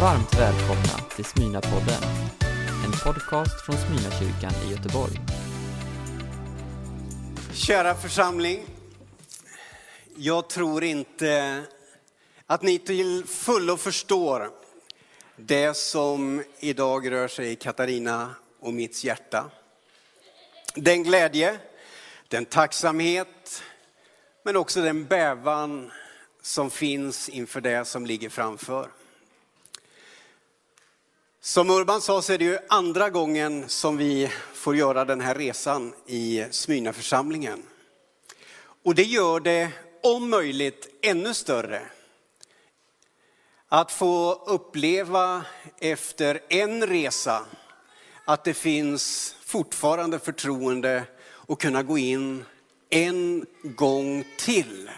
Varmt välkomna till Smyna-podden, en podcast från Smyna-kyrkan i Göteborg. Kära församling, jag tror inte att ni till fullo förstår det som idag rör sig i Katarina och mitt hjärta. Den glädje, den tacksamhet, men också den bävan som finns inför det som ligger framför. Som Urban sa så är det ju andra gången som vi får göra den här resan i Smyrnaförsamlingen. Och det gör det om möjligt ännu större. Att få uppleva efter en resa att det finns fortfarande förtroende och kunna gå in en gång till.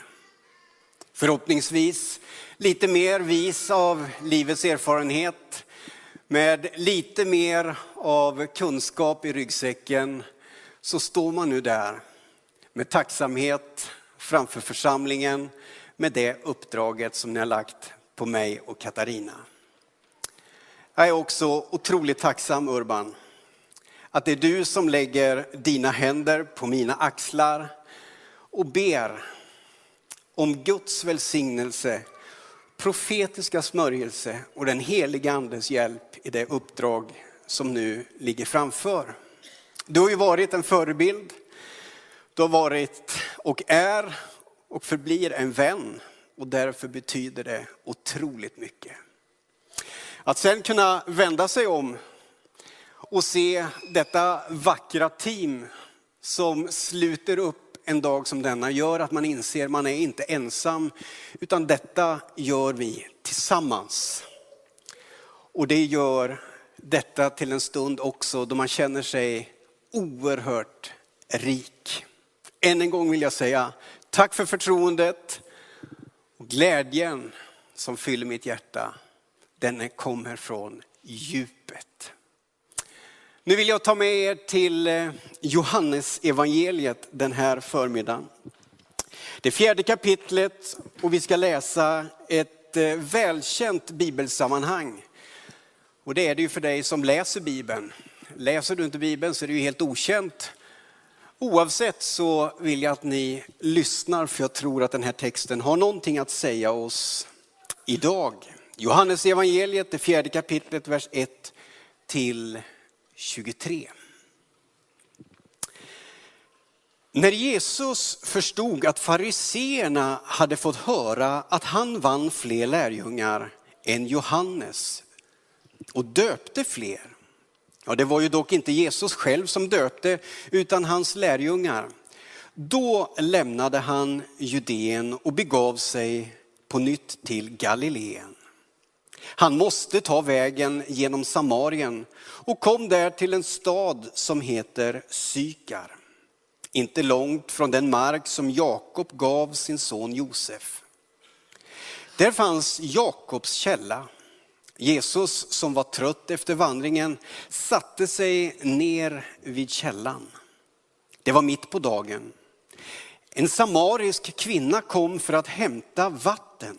Förhoppningsvis lite mer vis av livets erfarenhet, med lite mer av kunskap i ryggsäcken, så står man nu där med tacksamhet framför församlingen med det uppdraget som ni har lagt på mig och Katarina. Jag är också otroligt tacksam Urban, att det är du som lägger dina händer på mina axlar och ber om Guds välsignelse, profetiska smörjelse och den heliga andes hjälp i det uppdrag som nu ligger framför. Du har ju varit en förebild, du har varit och är och förblir en vän och därför betyder det otroligt mycket. Att sen kunna vända sig om och se detta vackra team som sluter upp en dag som denna gör att man inser att man är inte ensam, utan detta gör vi tillsammans. Och det gör detta till en stund också då man känner sig oerhört rik. Än en gång vill jag säga tack för förtroendet och glädjen som fyller mitt hjärta. Den kommer från djupet. Nu vill jag ta med er till eh, Johannes evangeliet den här förmiddagen. Det fjärde kapitlet och vi ska läsa ett eh, välkänt bibelsammanhang. Och det är det ju för dig som läser Bibeln. Läser du inte Bibeln så är det ju helt okänt. Oavsett så vill jag att ni lyssnar för jag tror att den här texten har någonting att säga oss idag. Johannes evangeliet, det fjärde kapitlet, vers 1 till 23. När Jesus förstod att fariseerna hade fått höra att han vann fler lärjungar än Johannes och döpte fler. Ja, det var ju dock inte Jesus själv som döpte utan hans lärjungar. Då lämnade han Judeen och begav sig på nytt till Galileen. Han måste ta vägen genom Samarien och kom där till en stad som heter Sykar. Inte långt från den mark som Jakob gav sin son Josef. Där fanns Jakobs källa. Jesus som var trött efter vandringen satte sig ner vid källan. Det var mitt på dagen. En samarisk kvinna kom för att hämta vatten.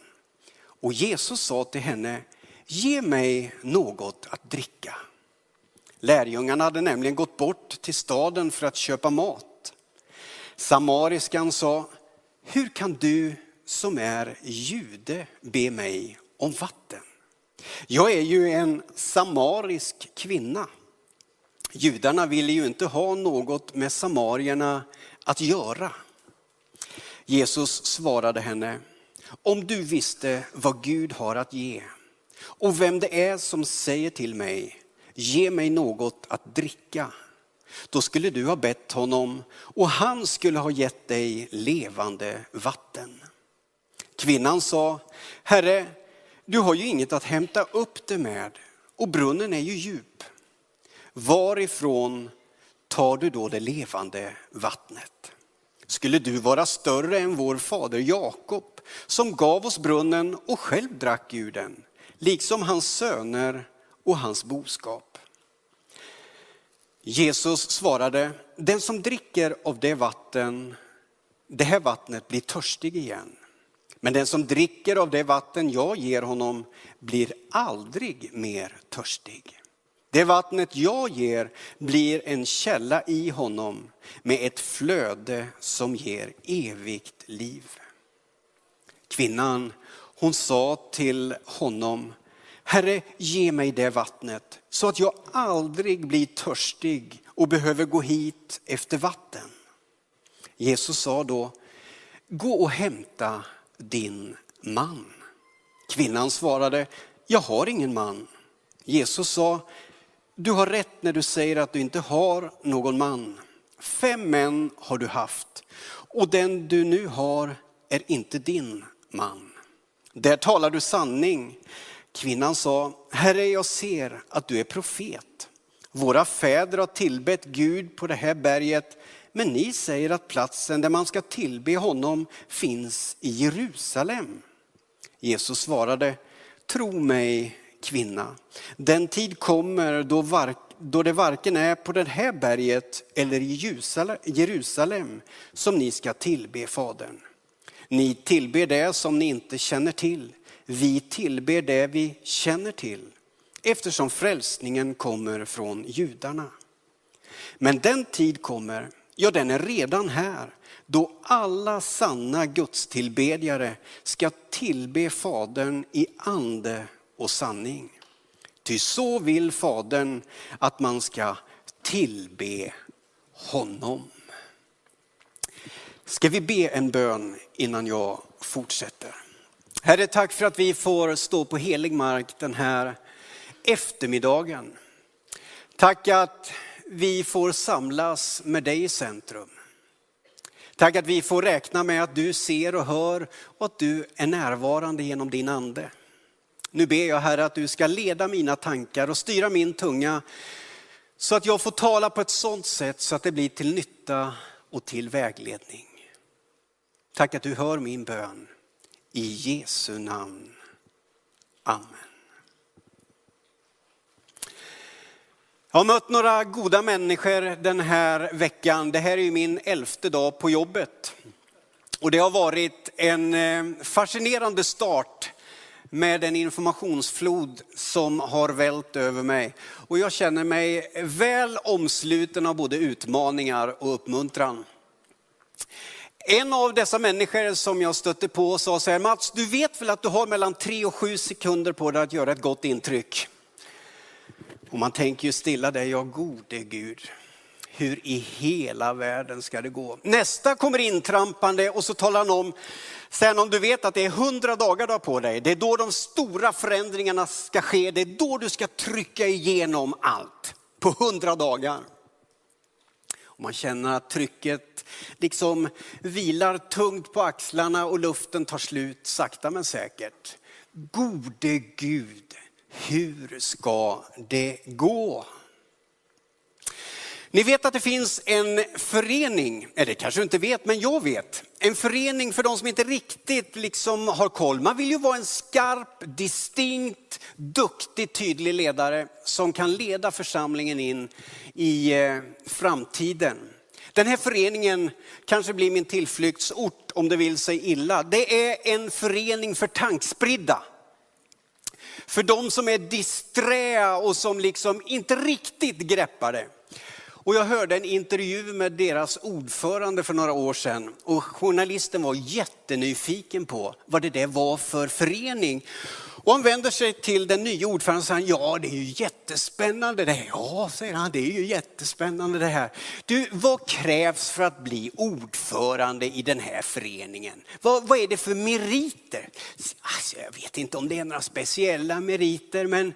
Och Jesus sa till henne, ge mig något att dricka. Lärjungarna hade nämligen gått bort till staden för att köpa mat. Samariskan sa, hur kan du som är jude be mig om vatten? Jag är ju en samarisk kvinna. Judarna ville ju inte ha något med samarierna att göra. Jesus svarade henne, om du visste vad Gud har att ge och vem det är som säger till mig, ge mig något att dricka. Då skulle du ha bett honom och han skulle ha gett dig levande vatten. Kvinnan sa, Herre, du har ju inget att hämta upp det med och brunnen är ju djup. Varifrån tar du då det levande vattnet? Skulle du vara större än vår fader Jakob som gav oss brunnen och själv drack ur den, liksom hans söner och hans boskap? Jesus svarade, den som dricker av det vatten, det här vattnet blir törstig igen. Men den som dricker av det vatten jag ger honom blir aldrig mer törstig. Det vattnet jag ger blir en källa i honom med ett flöde som ger evigt liv. Kvinnan, hon sa till honom, Herre, ge mig det vattnet så att jag aldrig blir törstig och behöver gå hit efter vatten. Jesus sa då, gå och hämta din man. Kvinnan svarade, jag har ingen man. Jesus sa, du har rätt när du säger att du inte har någon man. Fem män har du haft och den du nu har är inte din man. Där talar du sanning. Kvinnan sa, Herre jag ser att du är profet. Våra fäder har tillbett Gud på det här berget, men ni säger att platsen där man ska tillbe honom finns i Jerusalem. Jesus svarade, tro mig kvinna, den tid kommer då, var, då det varken är på det här berget eller i Jerusalem som ni ska tillbe Fadern. Ni tillber det som ni inte känner till. Vi tillber det vi känner till eftersom frälsningen kommer från judarna. Men den tid kommer, ja den är redan här, då alla sanna gudstillbedjare ska tillbe Fadern i ande och sanning. Ty så vill Fadern att man ska tillbe honom. Ska vi be en bön innan jag fortsätter? Herre, tack för att vi får stå på helig mark den här eftermiddagen. Tack att vi får samlas med dig i centrum. Tack att vi får räkna med att du ser och hör och att du är närvarande genom din ande. Nu ber jag Herre att du ska leda mina tankar och styra min tunga så att jag får tala på ett sådant sätt så att det blir till nytta och till vägledning. Tack att du hör min bön. I Jesu namn. Amen. Jag har mött några goda människor den här veckan. Det här är min elfte dag på jobbet. Och det har varit en eh, fascinerande start med en informationsflod som har vält över mig. Och jag känner mig väl omsluten av både utmaningar och uppmuntran. En av dessa människor som jag stötte på sa så här, Mats du vet väl att du har mellan tre och sju sekunder på dig att göra ett gott intryck. Och man tänker ju stilla det, ja gode Gud, hur i hela världen ska det gå? Nästa kommer intrampande och så talar han om, sen om du vet att det är hundra dagar du har på dig, det är då de stora förändringarna ska ske, det är då du ska trycka igenom allt på hundra dagar. Och man känner att trycket liksom vilar tungt på axlarna och luften tar slut sakta men säkert. Gode Gud, hur ska det gå? Ni vet att det finns en förening, eller kanske du inte vet, men jag vet. En förening för de som inte riktigt liksom har koll. Man vill ju vara en skarp, distinkt, duktig, tydlig ledare som kan leda församlingen in i eh, framtiden. Den här föreningen kanske blir min tillflyktsort om det vill sig illa. Det är en förening för tankspridda. För de som är disträa och som liksom inte riktigt greppar det. Och jag hörde en intervju med deras ordförande för några år sedan och journalisten var jättenyfiken på vad det där var för förening. Och han vänder sig till den nya ordföranden och säger, ja det är ju jättespännande det här. Ja, säger han, det är ju jättespännande det här. Du, vad krävs för att bli ordförande i den här föreningen? Vad, vad är det för meriter? Alltså, jag vet inte om det är några speciella meriter, men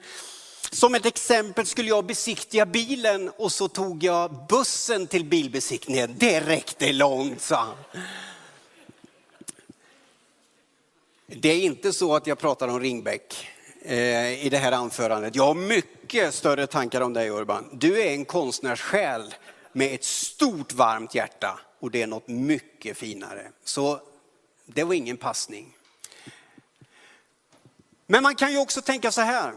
som ett exempel skulle jag besiktiga bilen och så tog jag bussen till bilbesiktningen. Det räckte långt, sa han. Det är inte så att jag pratar om Ringbäck eh, i det här anförandet. Jag har mycket större tankar om dig Urban. Du är en konstnärssjäl med ett stort varmt hjärta och det är något mycket finare. Så det var ingen passning. Men man kan ju också tänka så här,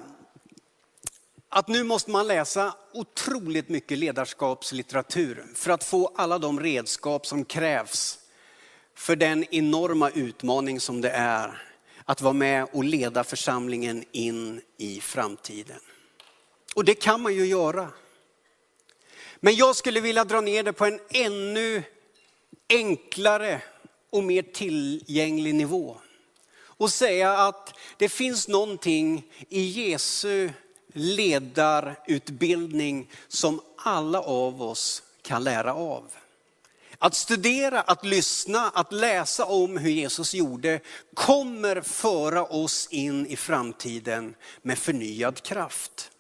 att nu måste man läsa otroligt mycket ledarskapslitteratur för att få alla de redskap som krävs för den enorma utmaning som det är att vara med och leda församlingen in i framtiden. Och det kan man ju göra. Men jag skulle vilja dra ner det på en ännu enklare och mer tillgänglig nivå. Och säga att det finns någonting i Jesu ledarutbildning som alla av oss kan lära av. Att studera, att lyssna, att läsa om hur Jesus gjorde kommer föra oss in i framtiden med förnyad kraft.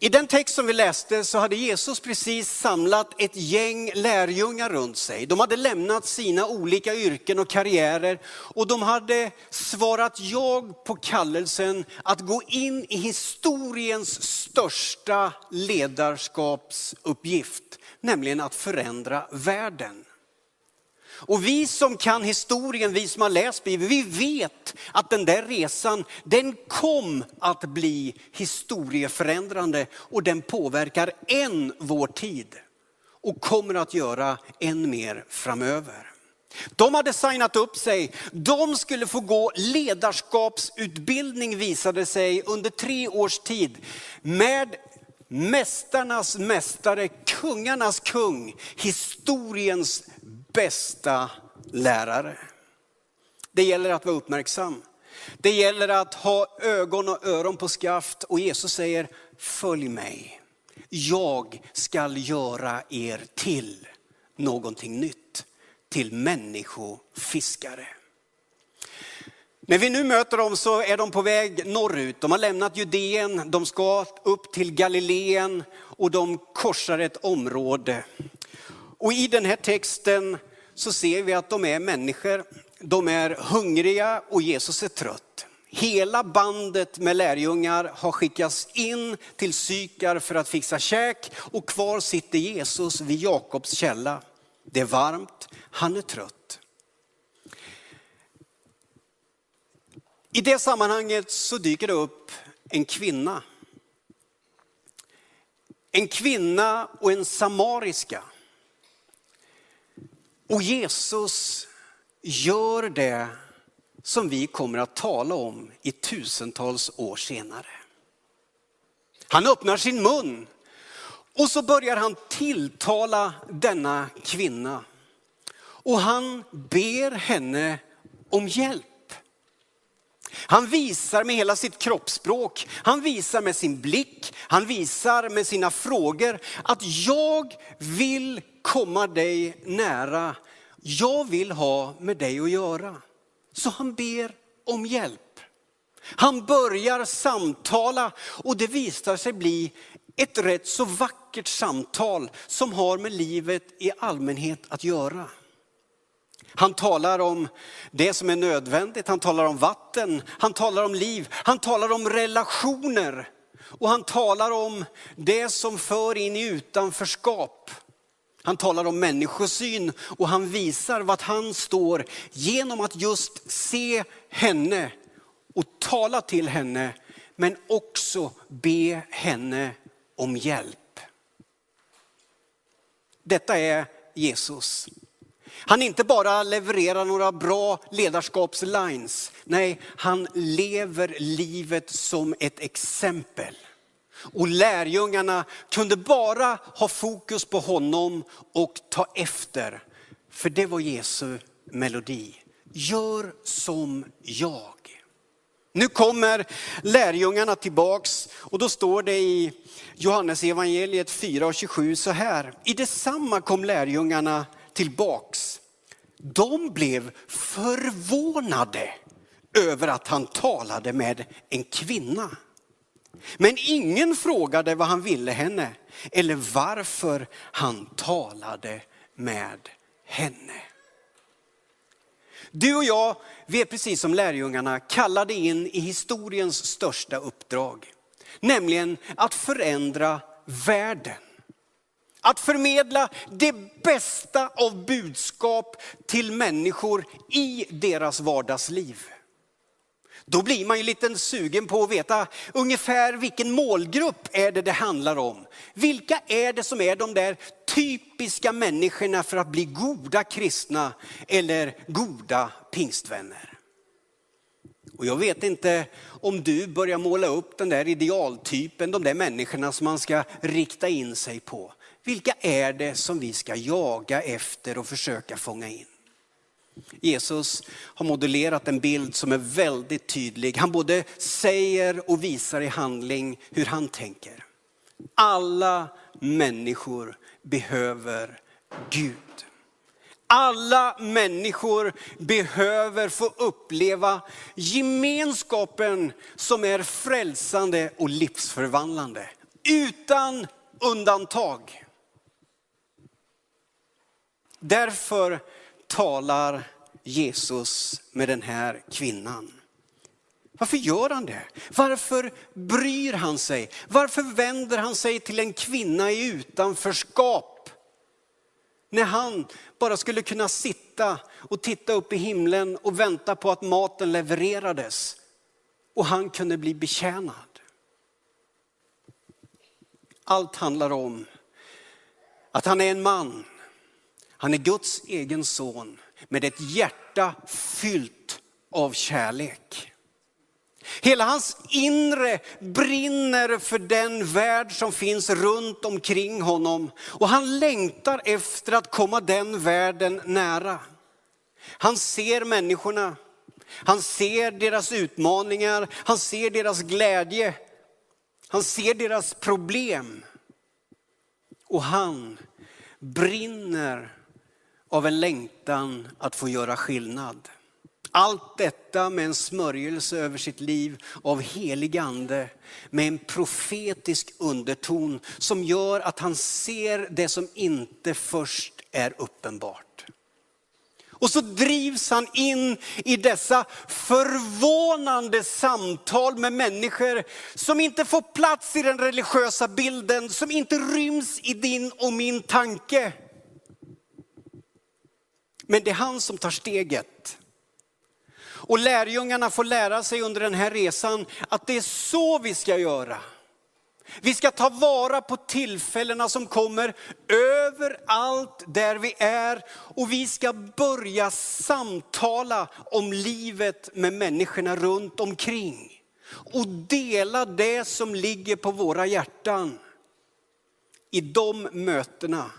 I den text som vi läste så hade Jesus precis samlat ett gäng lärjungar runt sig. De hade lämnat sina olika yrken och karriärer och de hade svarat jag på kallelsen att gå in i historiens största ledarskapsuppgift, nämligen att förändra världen. Och vi som kan historien, vi som har läst Bibeln, vi vet att den där resan, den kom att bli historieförändrande och den påverkar än vår tid. Och kommer att göra än mer framöver. De hade signat upp sig, de skulle få gå ledarskapsutbildning visade sig under tre års tid med mästarnas mästare, kungarnas kung, historiens bästa lärare. Det gäller att vara uppmärksam. Det gäller att ha ögon och öron på skaft och Jesus säger, följ mig. Jag skall göra er till någonting nytt, till människofiskare. När vi nu möter dem så är de på väg norrut. De har lämnat Judeen, de ska upp till Galileen och de korsar ett område. Och i den här texten så ser vi att de är människor, de är hungriga och Jesus är trött. Hela bandet med lärjungar har skickats in till Sykar för att fixa käk och kvar sitter Jesus vid Jakobs källa. Det är varmt, han är trött. I det sammanhanget så dyker det upp en kvinna. En kvinna och en samariska. Och Jesus gör det som vi kommer att tala om i tusentals år senare. Han öppnar sin mun och så börjar han tilltala denna kvinna. Och han ber henne om hjälp. Han visar med hela sitt kroppsspråk, han visar med sin blick, han visar med sina frågor att jag vill komma dig nära. Jag vill ha med dig att göra. Så han ber om hjälp. Han börjar samtala och det visar sig bli ett rätt så vackert samtal som har med livet i allmänhet att göra. Han talar om det som är nödvändigt, han talar om vatten, han talar om liv, han talar om relationer. Och han talar om det som för in i utanförskap. Han talar om människosyn och han visar vart han står genom att just se henne och tala till henne, men också be henne om hjälp. Detta är Jesus. Han inte bara levererar några bra ledarskapslines. Nej, han lever livet som ett exempel. Och lärjungarna kunde bara ha fokus på honom och ta efter. För det var Jesu melodi. Gör som jag. Nu kommer lärjungarna tillbaks och då står det i Johannes evangeliet 4 och 27 så här. I detsamma kom lärjungarna tillbaks. De blev förvånade över att han talade med en kvinna. Men ingen frågade vad han ville henne eller varför han talade med henne. Du och jag, vi är precis som lärjungarna kallade in i historiens största uppdrag. Nämligen att förändra världen. Att förmedla det bästa av budskap till människor i deras vardagsliv. Då blir man ju lite sugen på att veta ungefär vilken målgrupp är det det handlar om. Vilka är det som är de där typiska människorna för att bli goda kristna eller goda pingstvänner. Och jag vet inte om du börjar måla upp den där idealtypen, de där människorna som man ska rikta in sig på. Vilka är det som vi ska jaga efter och försöka fånga in? Jesus har modellerat en bild som är väldigt tydlig. Han både säger och visar i handling hur han tänker. Alla människor behöver Gud. Alla människor behöver få uppleva gemenskapen som är frälsande och livsförvandlande. Utan undantag. Därför talar Jesus med den här kvinnan. Varför gör han det? Varför bryr han sig? Varför vänder han sig till en kvinna i utanförskap? När han bara skulle kunna sitta och titta upp i himlen och vänta på att maten levererades och han kunde bli betjänad. Allt handlar om att han är en man. Han är Guds egen son med ett hjärta fyllt av kärlek. Hela hans inre brinner för den värld som finns runt omkring honom och han längtar efter att komma den världen nära. Han ser människorna, han ser deras utmaningar, han ser deras glädje, han ser deras problem. Och han brinner av en längtan att få göra skillnad. Allt detta med en smörjelse över sitt liv av helig ande med en profetisk underton som gör att han ser det som inte först är uppenbart. Och så drivs han in i dessa förvånande samtal med människor som inte får plats i den religiösa bilden, som inte ryms i din och min tanke. Men det är han som tar steget. Och lärjungarna får lära sig under den här resan att det är så vi ska göra. Vi ska ta vara på tillfällena som kommer överallt där vi är och vi ska börja samtala om livet med människorna runt omkring. Och dela det som ligger på våra hjärtan. I de mötena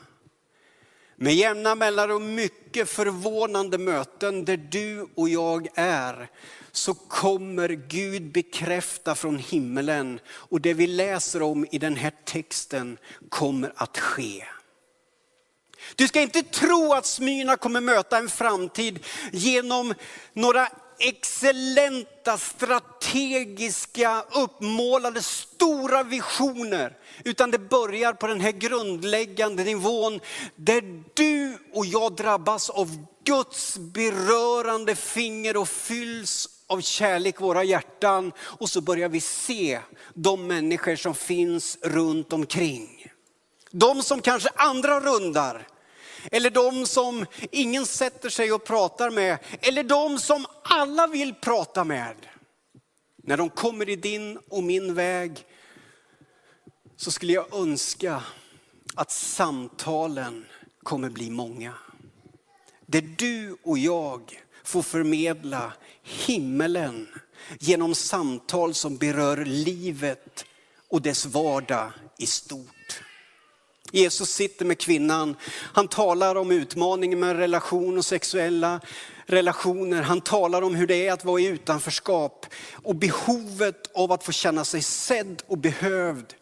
med jämna mellanrum mycket förvånande möten där du och jag är, så kommer Gud bekräfta från himmelen och det vi läser om i den här texten kommer att ske. Du ska inte tro att Smyrna kommer möta en framtid genom några excellenta, strategiska, uppmålade stora visioner. Utan det börjar på den här grundläggande nivån där du och jag drabbas av Guds berörande finger och fylls av kärlek våra hjärtan. Och så börjar vi se de människor som finns runt omkring. De som kanske andra rundar eller de som ingen sätter sig och pratar med. Eller de som alla vill prata med. När de kommer i din och min väg så skulle jag önska att samtalen kommer bli många. Där du och jag får förmedla himmelen genom samtal som berör livet och dess vardag i stort. Jesus sitter med kvinnan. Han talar om utmaningen med relation och sexuella relationer. Han talar om hur det är att vara i utanförskap och behovet av att få känna sig sedd och behövd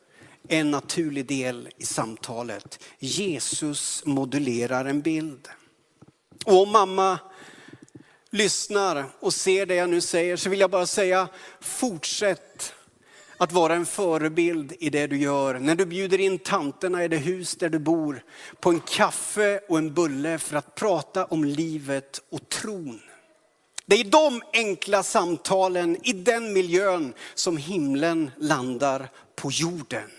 är en naturlig del i samtalet. Jesus modulerar en bild. Och om mamma lyssnar och ser det jag nu säger så vill jag bara säga fortsätt att vara en förebild i det du gör. När du bjuder in tanterna i det hus där du bor på en kaffe och en bulle för att prata om livet och tron. Det är i de enkla samtalen, i den miljön som himlen landar på jorden.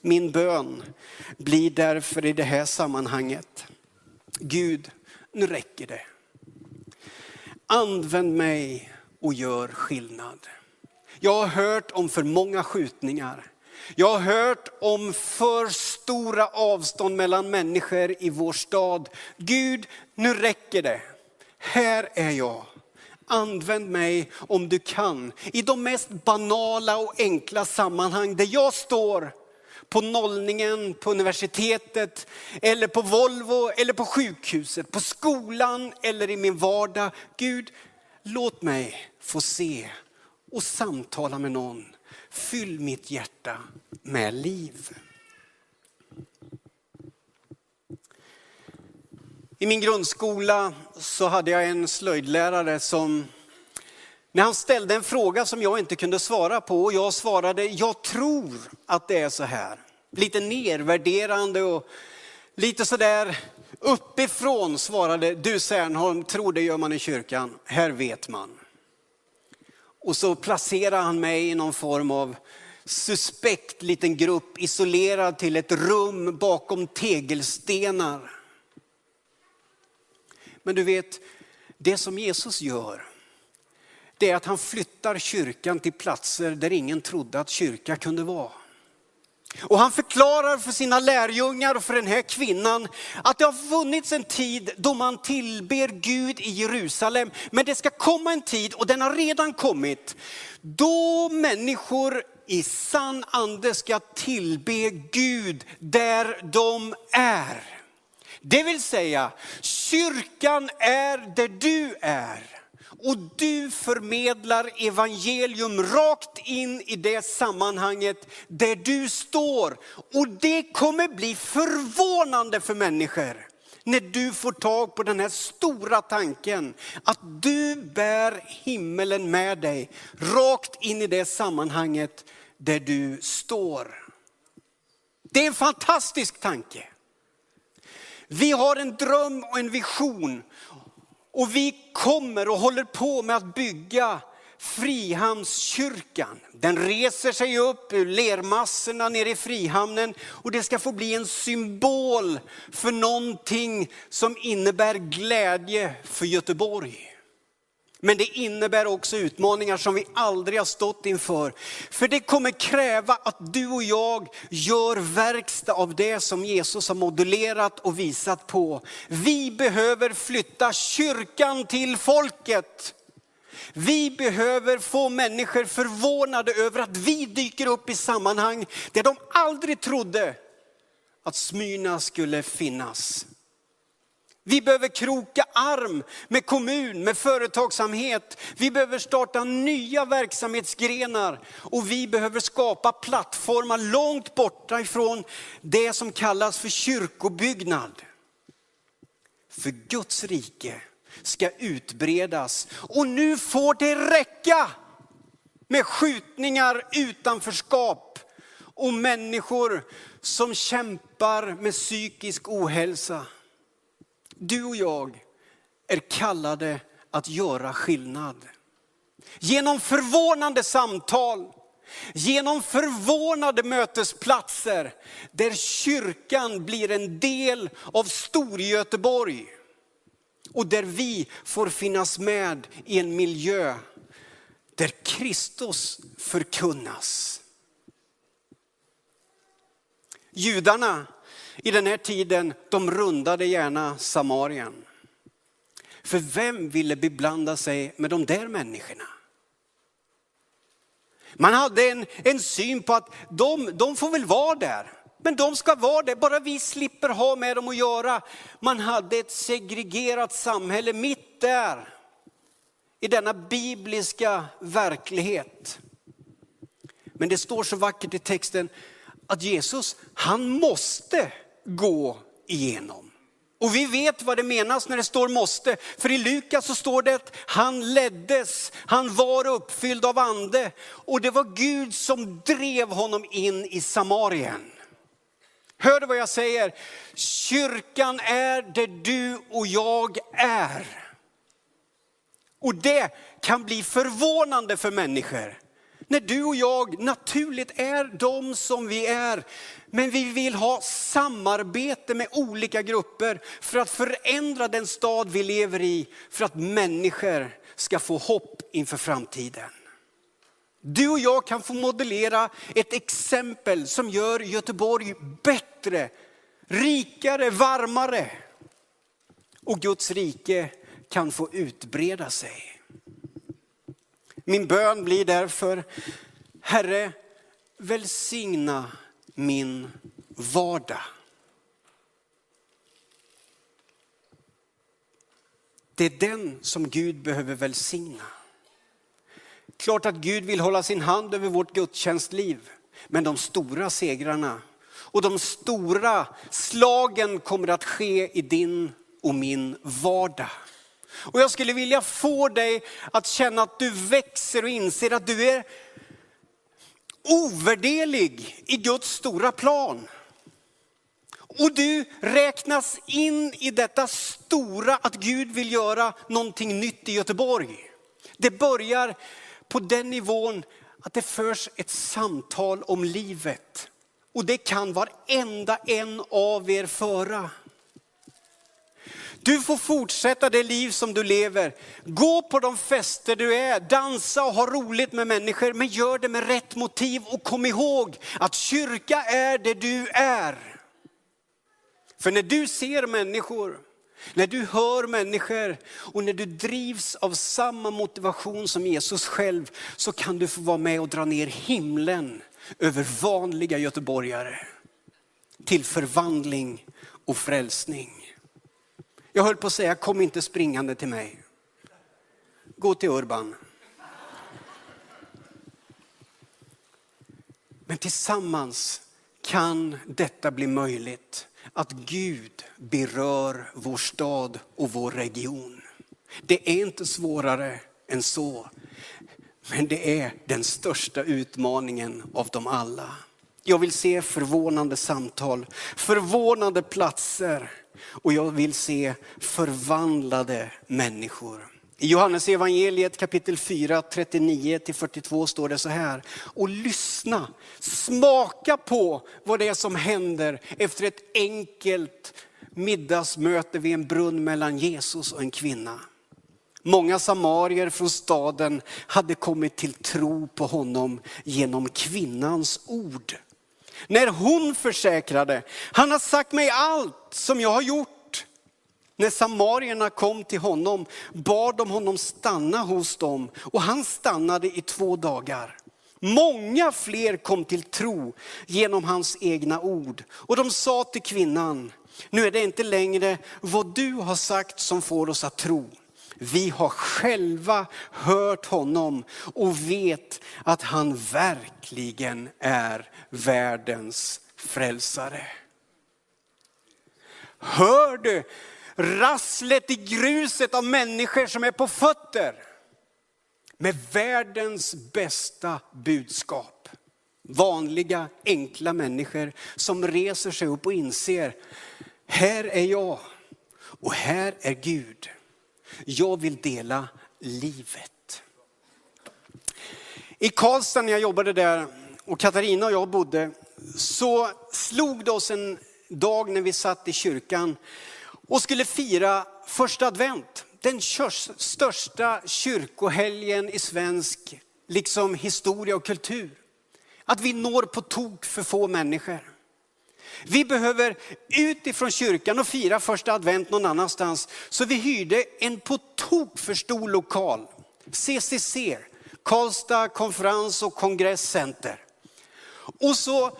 Min bön blir därför i det här sammanhanget, Gud, nu räcker det. Använd mig och gör skillnad. Jag har hört om för många skjutningar. Jag har hört om för stora avstånd mellan människor i vår stad. Gud, nu räcker det. Här är jag. Använd mig om du kan i de mest banala och enkla sammanhang där jag står på nollningen, på universitetet, eller på Volvo, eller på sjukhuset, på skolan eller i min vardag. Gud, låt mig få se och samtala med någon. Fyll mitt hjärta med liv. I min grundskola så hade jag en slöjdlärare som, när han ställde en fråga som jag inte kunde svara på och jag svarade, jag tror att det är så här. Lite nedvärderande och lite sådär uppifrån svarade, du Särnholm, tror det gör man i kyrkan, här vet man. Och så placerar han mig i någon form av suspekt liten grupp, isolerad till ett rum bakom tegelstenar. Men du vet, det som Jesus gör, det är att han flyttar kyrkan till platser där ingen trodde att kyrka kunde vara. Och han förklarar för sina lärjungar och för den här kvinnan att det har funnits en tid då man tillber Gud i Jerusalem. Men det ska komma en tid, och den har redan kommit, då människor i sann ande ska tillbe Gud där de är. Det vill säga, kyrkan är där du är. Och du förmedlar evangelium rakt in i det sammanhanget där du står. Och det kommer bli förvånande för människor när du får tag på den här stora tanken att du bär himmelen med dig rakt in i det sammanhanget där du står. Det är en fantastisk tanke. Vi har en dröm och en vision och vi kommer och håller på med att bygga Frihamnskyrkan. Den reser sig upp ur lermassorna nere i Frihamnen och det ska få bli en symbol för någonting som innebär glädje för Göteborg. Men det innebär också utmaningar som vi aldrig har stått inför. För det kommer kräva att du och jag gör verkstad av det som Jesus har modellerat och visat på. Vi behöver flytta kyrkan till folket. Vi behöver få människor förvånade över att vi dyker upp i sammanhang där de aldrig trodde att Smyrna skulle finnas. Vi behöver kroka arm med kommun, med företagsamhet. Vi behöver starta nya verksamhetsgrenar och vi behöver skapa plattformar långt borta ifrån det som kallas för kyrkobyggnad. För Guds rike ska utbredas och nu får det räcka med skjutningar, utanförskap och människor som kämpar med psykisk ohälsa. Du och jag är kallade att göra skillnad. Genom förvånande samtal, genom förvånade mötesplatser där kyrkan blir en del av Storgöteborg. Och där vi får finnas med i en miljö där Kristus förkunnas. Judarna i den här tiden, de rundade gärna Samarien. För vem ville beblanda sig med de där människorna? Man hade en, en syn på att de, de får väl vara där. Men de ska vara där, bara vi slipper ha med dem att göra. Man hade ett segregerat samhälle mitt där. I denna bibliska verklighet. Men det står så vackert i texten att Jesus, han måste gå igenom. Och vi vet vad det menas när det står måste. För i Lukas så står det att han leddes, han var uppfylld av ande. Och det var Gud som drev honom in i Samarien. Hör du vad jag säger? Kyrkan är det du och jag är. Och det kan bli förvånande för människor. När du och jag naturligt är de som vi är. Men vi vill ha samarbete med olika grupper för att förändra den stad vi lever i. För att människor ska få hopp inför framtiden. Du och jag kan få modellera ett exempel som gör Göteborg bättre, rikare, varmare. Och Guds rike kan få utbreda sig. Min bön blir därför, Herre, välsigna min vardag. Det är den som Gud behöver välsigna. Klart att Gud vill hålla sin hand över vårt gudstjänstliv. Men de stora segrarna och de stora slagen kommer att ske i din och min vardag. Och jag skulle vilja få dig att känna att du växer och inser att du är ovärderlig i Guds stora plan. Och du räknas in i detta stora att Gud vill göra någonting nytt i Göteborg. Det börjar på den nivån att det förs ett samtal om livet. Och det kan varenda en av er föra. Du får fortsätta det liv som du lever. Gå på de fester du är, dansa och ha roligt med människor. Men gör det med rätt motiv och kom ihåg att kyrka är det du är. För när du ser människor, när du hör människor och när du drivs av samma motivation som Jesus själv så kan du få vara med och dra ner himlen över vanliga göteborgare till förvandling och frälsning. Jag höll på att säga, kom inte springande till mig. Gå till Urban. Men tillsammans kan detta bli möjligt. Att Gud berör vår stad och vår region. Det är inte svårare än så. Men det är den största utmaningen av dem alla. Jag vill se förvånande samtal, förvånande platser och jag vill se förvandlade människor. I Johannes evangeliet kapitel 4, 39-42 står det så här. Och lyssna, smaka på vad det är som händer efter ett enkelt middagsmöte vid en brunn mellan Jesus och en kvinna. Många samarier från staden hade kommit till tro på honom genom kvinnans ord. När hon försäkrade, han har sagt mig allt som jag har gjort. När samarierna kom till honom bad de honom stanna hos dem och han stannade i två dagar. Många fler kom till tro genom hans egna ord. Och de sa till kvinnan, nu är det inte längre vad du har sagt som får oss att tro. Vi har själva hört honom och vet att han verkligen är världens frälsare. Hör du rasslet i gruset av människor som är på fötter? Med världens bästa budskap. Vanliga, enkla människor som reser sig upp och inser, här är jag och här är Gud. Jag vill dela livet. I Karlstad när jag jobbade där och Katarina och jag bodde så slog det oss en dag när vi satt i kyrkan och skulle fira första advent. Den största kyrkohelgen i svensk liksom historia och kultur. Att vi når på tok för få människor. Vi behöver ut ifrån kyrkan och fira första advent någon annanstans. Så vi hyrde en på tok för stor lokal. CCC, Karlstad konferens och kongresscenter. Och så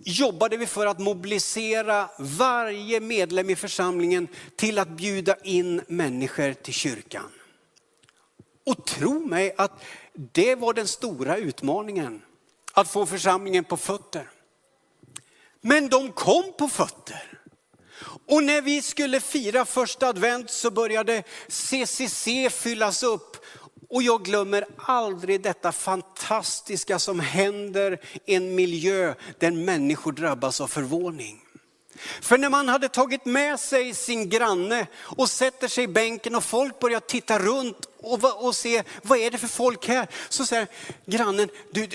jobbade vi för att mobilisera varje medlem i församlingen till att bjuda in människor till kyrkan. Och tro mig att det var den stora utmaningen, att få församlingen på fötter. Men de kom på fötter. Och när vi skulle fira första advent så började CCC fyllas upp och jag glömmer aldrig detta fantastiska som händer i en miljö där människor drabbas av förvåning. För när man hade tagit med sig sin granne och sätter sig i bänken och folk börjar titta runt och, och se vad är det för folk här? Så säger grannen, du,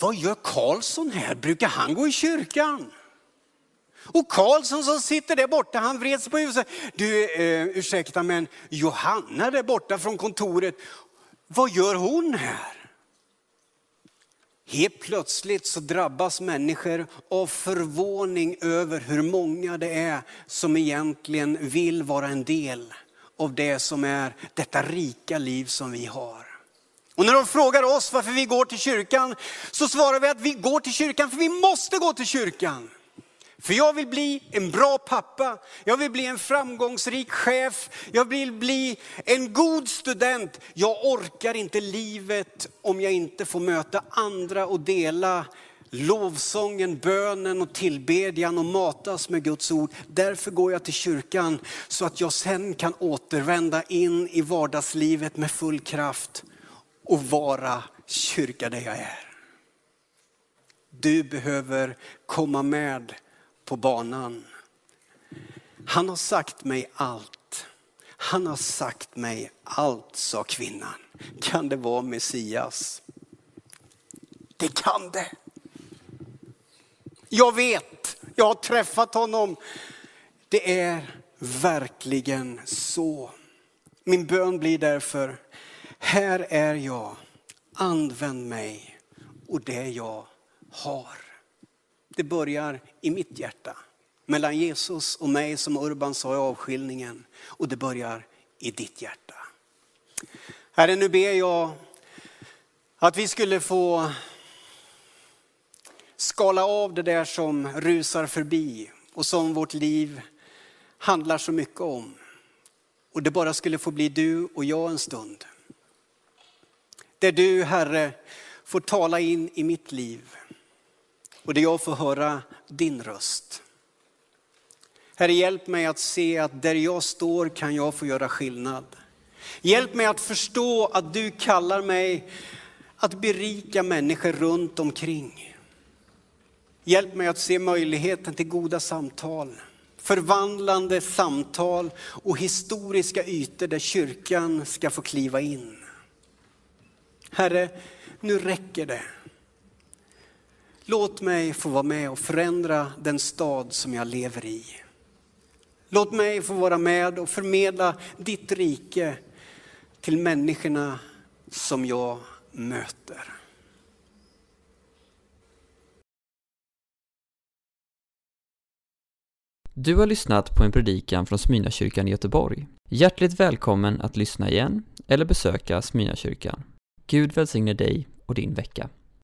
vad gör Karlsson här? Brukar han gå i kyrkan? Och Karlsson som sitter där borta, han vreds på huvudet. Du, eh, ursäkta men Johanna där borta från kontoret, vad gör hon här? Helt plötsligt så drabbas människor av förvåning över hur många det är som egentligen vill vara en del av det som är detta rika liv som vi har. Och när de frågar oss varför vi går till kyrkan så svarar vi att vi går till kyrkan för vi måste gå till kyrkan. För jag vill bli en bra pappa, jag vill bli en framgångsrik chef, jag vill bli en god student. Jag orkar inte livet om jag inte får möta andra och dela lovsången, bönen och tillbedjan och matas med Guds ord. Därför går jag till kyrkan så att jag sen kan återvända in i vardagslivet med full kraft och vara kyrka där jag är. Du behöver komma med på banan. Han har sagt mig allt. Han har sagt mig allt, sa kvinnan. Kan det vara Messias? Det kan det. Jag vet, jag har träffat honom. Det är verkligen så. Min bön blir därför, här är jag, använd mig och det jag har. Det börjar i mitt hjärta, mellan Jesus och mig som Urban sa i avskiljningen. Och det börjar i ditt hjärta. Herre, nu ber jag att vi skulle få skala av det där som rusar förbi och som vårt liv handlar så mycket om. Och det bara skulle få bli du och jag en stund. Där du, Herre, får tala in i mitt liv och där jag får höra din röst. Herre, hjälp mig att se att där jag står kan jag få göra skillnad. Hjälp mig att förstå att du kallar mig att berika människor runt omkring. Hjälp mig att se möjligheten till goda samtal, förvandlande samtal och historiska ytor där kyrkan ska få kliva in. Herre, nu räcker det. Låt mig få vara med och förändra den stad som jag lever i. Låt mig få vara med och förmedla ditt rike till människorna som jag möter. Du har lyssnat på en predikan från Smyrnakyrkan i Göteborg. Hjärtligt välkommen att lyssna igen eller besöka Smyrnakyrkan. Gud välsigne dig och din vecka.